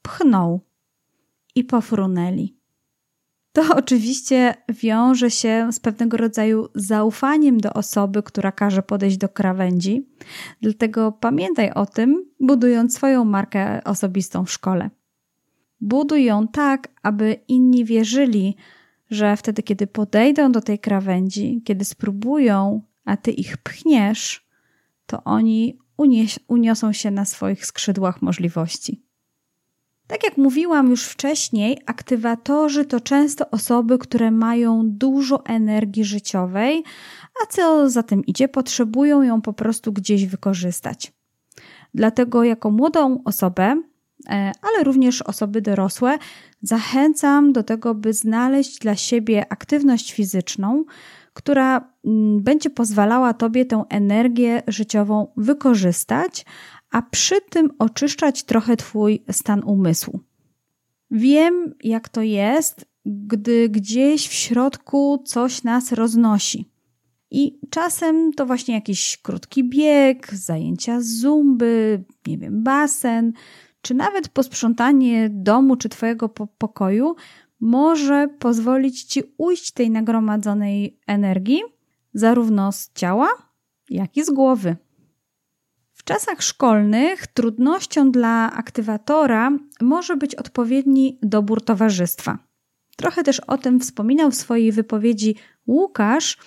pchnął i pofrunęli to oczywiście wiąże się z pewnego rodzaju zaufaniem do osoby, która każe podejść do krawędzi. Dlatego pamiętaj o tym, budując swoją markę osobistą w szkole. Buduj ją tak, aby inni wierzyli, że wtedy, kiedy podejdą do tej krawędzi, kiedy spróbują, a ty ich pchniesz, to oni uniosą się na swoich skrzydłach możliwości. Tak jak mówiłam już wcześniej, aktywatorzy to często osoby, które mają dużo energii życiowej, a co za tym idzie, potrzebują ją po prostu gdzieś wykorzystać. Dlatego, jako młodą osobę, ale również osoby dorosłe, zachęcam do tego, by znaleźć dla siebie aktywność fizyczną, która mm, będzie pozwalała Tobie tę energię życiową wykorzystać, a przy tym oczyszczać trochę Twój stan umysłu. Wiem, jak to jest, gdy gdzieś w środku coś nas roznosi. I czasem to właśnie jakiś krótki bieg, zajęcia z zumby, nie wiem, basen, czy nawet posprzątanie domu czy Twojego pokoju może pozwolić Ci ujść tej nagromadzonej energii, zarówno z ciała, jak i z głowy czasach szkolnych trudnością dla aktywatora może być odpowiedni dobór towarzystwa. Trochę też o tym wspominał w swojej wypowiedzi Łukasz,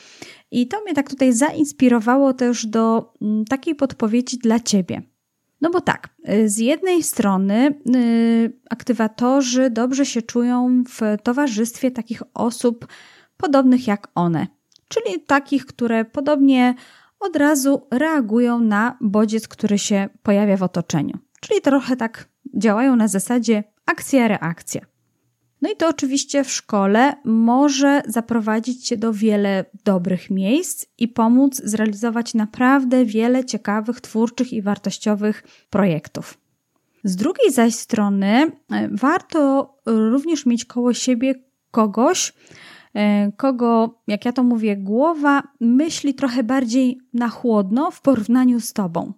i to mnie tak tutaj zainspirowało też do mm, takiej podpowiedzi dla Ciebie. No bo tak, y, z jednej strony yy, aktywatorzy dobrze się czują w towarzystwie takich osób podobnych jak one, czyli takich, które podobnie od razu reagują na bodziec, który się pojawia w otoczeniu. Czyli trochę tak działają na zasadzie akcja-reakcja. No i to oczywiście w szkole może zaprowadzić Cię do wiele dobrych miejsc i pomóc zrealizować naprawdę wiele ciekawych, twórczych i wartościowych projektów. Z drugiej zaś strony e, warto również mieć koło siebie kogoś, e, kogo, jak ja to mówię, głowa myśli trochę bardziej na chłodno w porównaniu z tobą.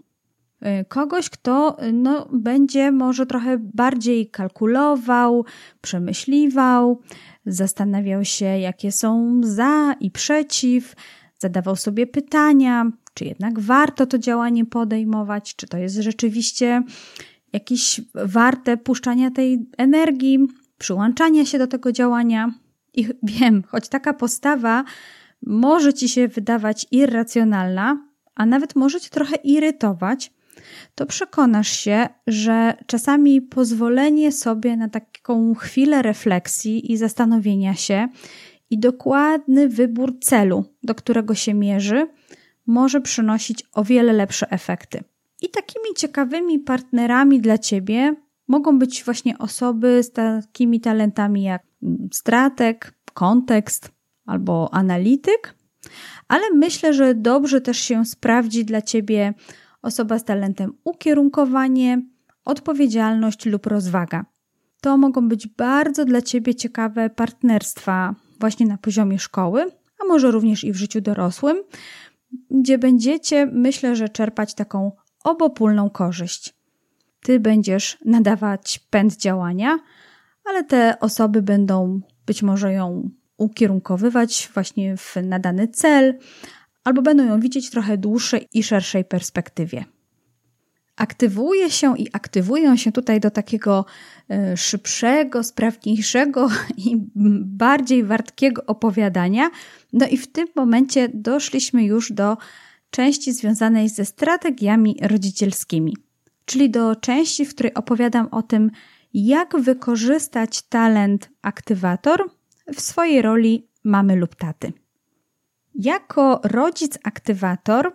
Y, kogoś, kto y, no, będzie może trochę bardziej kalkulował, przemyśliwał, zastanawiał się, jakie są za i przeciw, zadawał sobie pytania, czy jednak warto to działanie podejmować, czy to jest rzeczywiście jakieś warte puszczania tej energii, przyłączania się do tego działania. I wiem, choć taka postawa może ci się wydawać irracjonalna, a nawet może cię trochę irytować, to przekonasz się, że czasami pozwolenie sobie na taką chwilę refleksji i zastanowienia się i dokładny wybór celu, do którego się mierzy, może przynosić o wiele lepsze efekty. I takimi ciekawymi partnerami dla ciebie mogą być właśnie osoby z takimi talentami jak strateg, kontekst albo analityk, ale myślę, że dobrze też się sprawdzi dla ciebie osoba z talentem ukierunkowanie, odpowiedzialność lub rozwaga. To mogą być bardzo dla Ciebie ciekawe partnerstwa właśnie na poziomie szkoły, a może również i w życiu dorosłym, gdzie będziecie, myślę, że czerpać taką obopólną korzyść. Ty będziesz nadawać pęd działania, ale te osoby będą być może ją ukierunkowywać właśnie w nadany cel, albo będą ją widzieć trochę dłuższej i szerszej perspektywie. Aktywuje się i aktywują się tutaj do takiego e, szybszego, sprawniejszego i bardziej wartkiego opowiadania. No i w tym momencie doszliśmy już do części związanej ze strategiami rodzicielskimi, czyli do części, w której opowiadam o tym, jak wykorzystać talent aktywator w swojej roli mamy lub taty. Jako rodzic-aktywator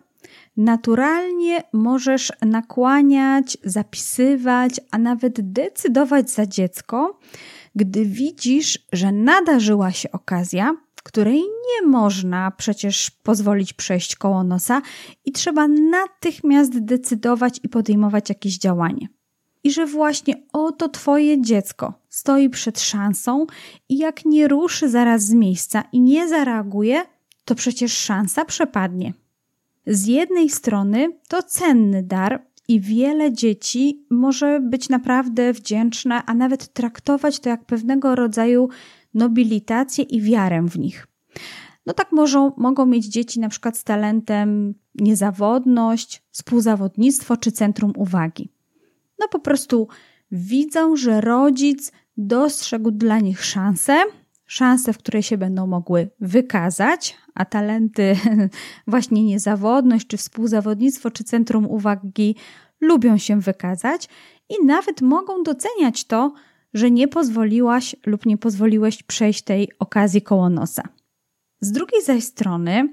naturalnie możesz nakłaniać, zapisywać, a nawet decydować za dziecko, gdy widzisz, że nadarzyła się okazja, której nie można przecież pozwolić przejść koło nosa i trzeba natychmiast decydować i podejmować jakieś działanie. I że właśnie oto Twoje dziecko stoi przed szansą i jak nie ruszy zaraz z miejsca i nie zareaguje, to przecież szansa przepadnie. Z jednej strony to cenny dar i wiele dzieci może być naprawdę wdzięczne, a nawet traktować to jak pewnego rodzaju nobilitację i wiarę w nich. No tak może, mogą mieć dzieci na przykład z talentem niezawodność, współzawodnictwo czy centrum uwagi. No po prostu widzą, że rodzic dostrzegł dla nich szansę, szansę, w której się będą mogły wykazać, a talenty, właśnie niezawodność, czy współzawodnictwo, czy centrum uwagi lubią się wykazać i nawet mogą doceniać to, że nie pozwoliłaś lub nie pozwoliłeś przejść tej okazji koło nosa. Z drugiej zaś strony,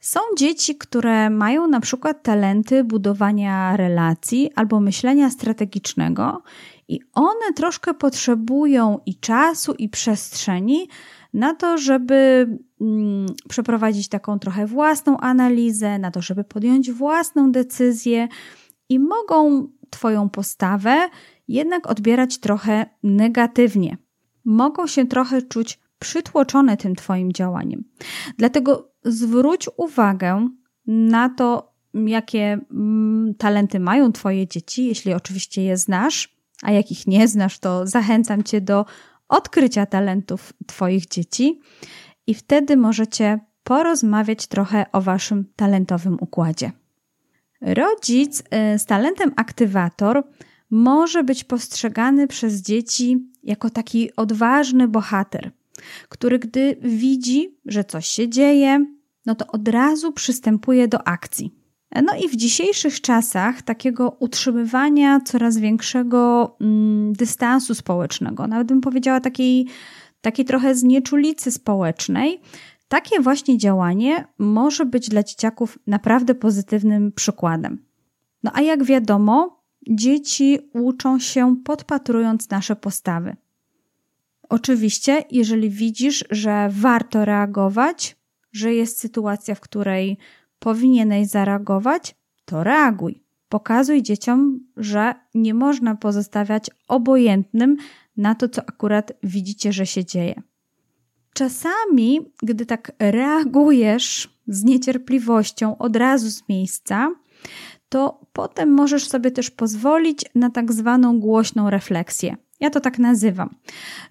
są dzieci, które mają na przykład talenty budowania relacji albo myślenia strategicznego, i one troszkę potrzebują i czasu, i przestrzeni na to, żeby mm, przeprowadzić taką trochę własną analizę, na to, żeby podjąć własną decyzję i mogą Twoją postawę jednak odbierać trochę negatywnie. Mogą się trochę czuć przytłoczone tym Twoim działaniem. Dlatego zwróć uwagę na to, jakie mm, talenty mają Twoje dzieci, jeśli oczywiście je znasz, a jak ich nie znasz, to zachęcam Cię do odkrycia talentów Twoich dzieci i wtedy możecie porozmawiać trochę o Waszym talentowym układzie. Rodzic y, z talentem aktywator może być postrzegany przez dzieci jako taki odważny bohater, który gdy widzi, że coś się dzieje, no to od razu przystępuje do akcji. No i w dzisiejszych czasach takiego utrzymywania coraz większego mm, dystansu społecznego, nawet bym powiedziała takiej, takiej trochę znieczulicy społecznej, takie właśnie działanie może być dla dzieciaków naprawdę pozytywnym przykładem. No a jak wiadomo, dzieci uczą się podpatrując nasze postawy. Oczywiście, jeżeli widzisz, że warto reagować, że jest sytuacja, w której powinieneś zareagować, to reaguj. Pokazuj dzieciom, że nie można pozostawiać obojętnym na to, co akurat widzicie, że się dzieje. Czasami, gdy tak reagujesz z niecierpliwością od razu z miejsca, to potem możesz sobie też pozwolić na tak zwaną głośną refleksję. Ja to tak nazywam,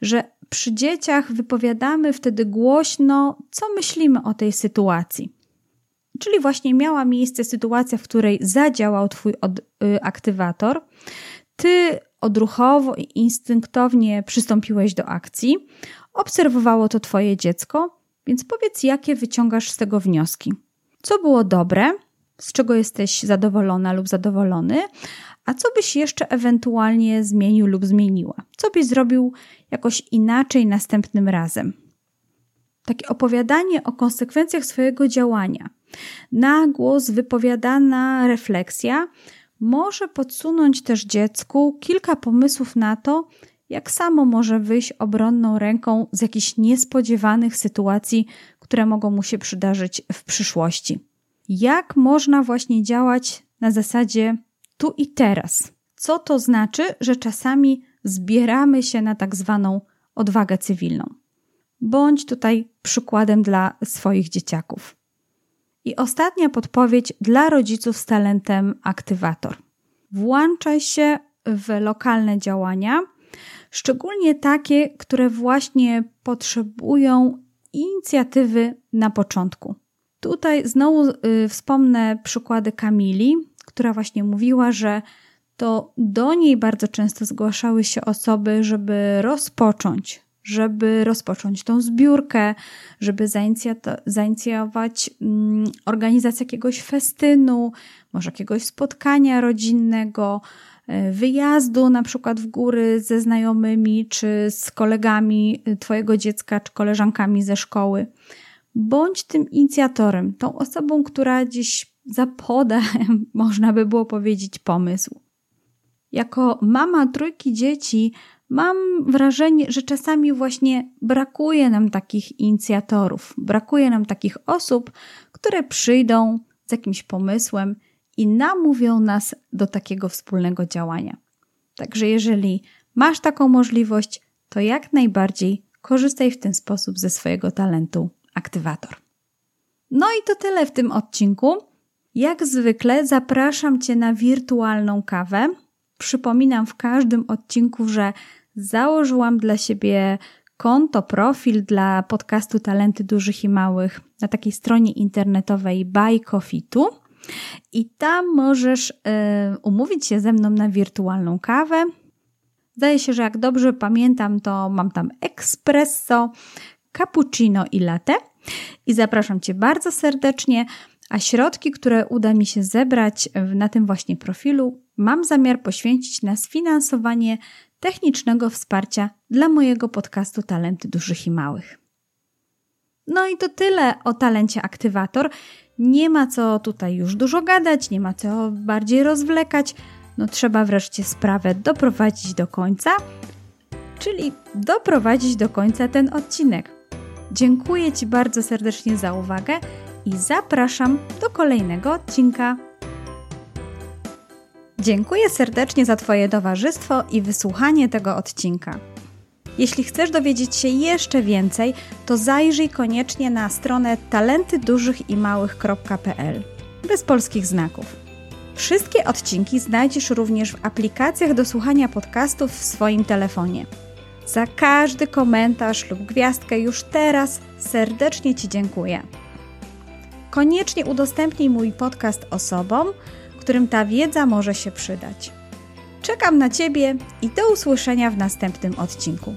że przy dzieciach wypowiadamy wtedy głośno, co myślimy o tej sytuacji. Czyli właśnie miała miejsce sytuacja, w której zadziałał Twój od, y, aktywator, Ty odruchowo i instynktownie przystąpiłeś do akcji, obserwowało to Twoje dziecko, więc powiedz, jakie wyciągasz z tego wnioski. Co było dobre, z czego jesteś zadowolona lub zadowolony, a co byś jeszcze ewentualnie zmienił lub zmieniła? Co byś zrobił jakoś inaczej następnym razem? Takie opowiadanie o konsekwencjach swojego działania, na głos wypowiadana refleksja może podsunąć też dziecku kilka pomysłów na to, jak samo może wyjść obronną ręką z jakichś niespodziewanych sytuacji, które mogą mu się przydarzyć w przyszłości. Jak można właśnie działać na zasadzie tu i teraz? Co to znaczy, że czasami zbieramy się na tak zwaną odwagę cywilną? Bądź tutaj przykładem dla swoich dzieciaków. I ostatnia podpowiedź dla rodziców z talentem aktywator. Włączaj się w lokalne działania, szczególnie takie, które właśnie potrzebują inicjatywy na początku. Tutaj znowu y, wspomnę przykłady Kamili, która właśnie mówiła, że to do niej bardzo często zgłaszały się osoby, żeby rozpocząć, żeby rozpocząć tą zbiórkę, żeby zainicjować mm, organizację jakiegoś festynu, może jakiegoś spotkania rodzinnego, E, wyjazdu na przykład w góry ze znajomymi, czy z kolegami e, Twojego dziecka, czy koleżankami ze szkoły. Bądź tym inicjatorem, tą osobą, która gdzieś zapoda, można by było powiedzieć, pomysł. Jako mama trójki dzieci mam wrażenie, że czasami właśnie brakuje nam takich inicjatorów, brakuje nam takich osób, które przyjdą z jakimś pomysłem i namówią nas do takiego wspólnego działania. Także jeżeli masz taką możliwość, to jak najbardziej korzystaj w ten sposób ze swojego talentu aktywator. No i to tyle w tym odcinku. Jak zwykle zapraszam Cię na wirtualną kawę. Przypominam w każdym odcinku, że założyłam dla siebie konto, profil dla podcastu Talenty Dużych i Małych na takiej stronie internetowej Buy Coffee'tu. I tam możesz y, umówić się ze mną na wirtualną kawę. Zdaje się, że jak dobrze pamiętam, to mam tam espresso, cappuccino i latte. I zapraszam Cię bardzo serdecznie. A środki, które uda mi się zebrać na tym właśnie profilu, mam zamiar poświęcić na sfinansowanie technicznego wsparcia dla mojego podcastu Talenty Dużych i Małych. No i to tyle o talencie aktywator. Nie ma co tutaj już dużo gadać, nie ma co bardziej rozwlekać. No trzeba wreszcie sprawę doprowadzić do końca, czyli doprowadzić do końca ten odcinek. Dziękuję Ci bardzo serdecznie za uwagę i zapraszam do kolejnego odcinka. Dziękuję serdecznie za Twoje towarzystwo i wysłuchanie tego odcinka. Jeśli chcesz dowiedzieć się jeszcze więcej, to zajrzyj koniecznie na stronę talentydużychimałych.pl bez polskich znaków. Wszystkie odcinki znajdziesz również w aplikacjach do słuchania podcastów w swoim telefonie. Za każdy komentarz lub gwiazdkę już teraz serdecznie Ci dziękuję. Koniecznie udostępnij mój podcast osobom, którym ta wiedza może się przydać. Czekam na Ciebie i do usłyszenia w następnym odcinku.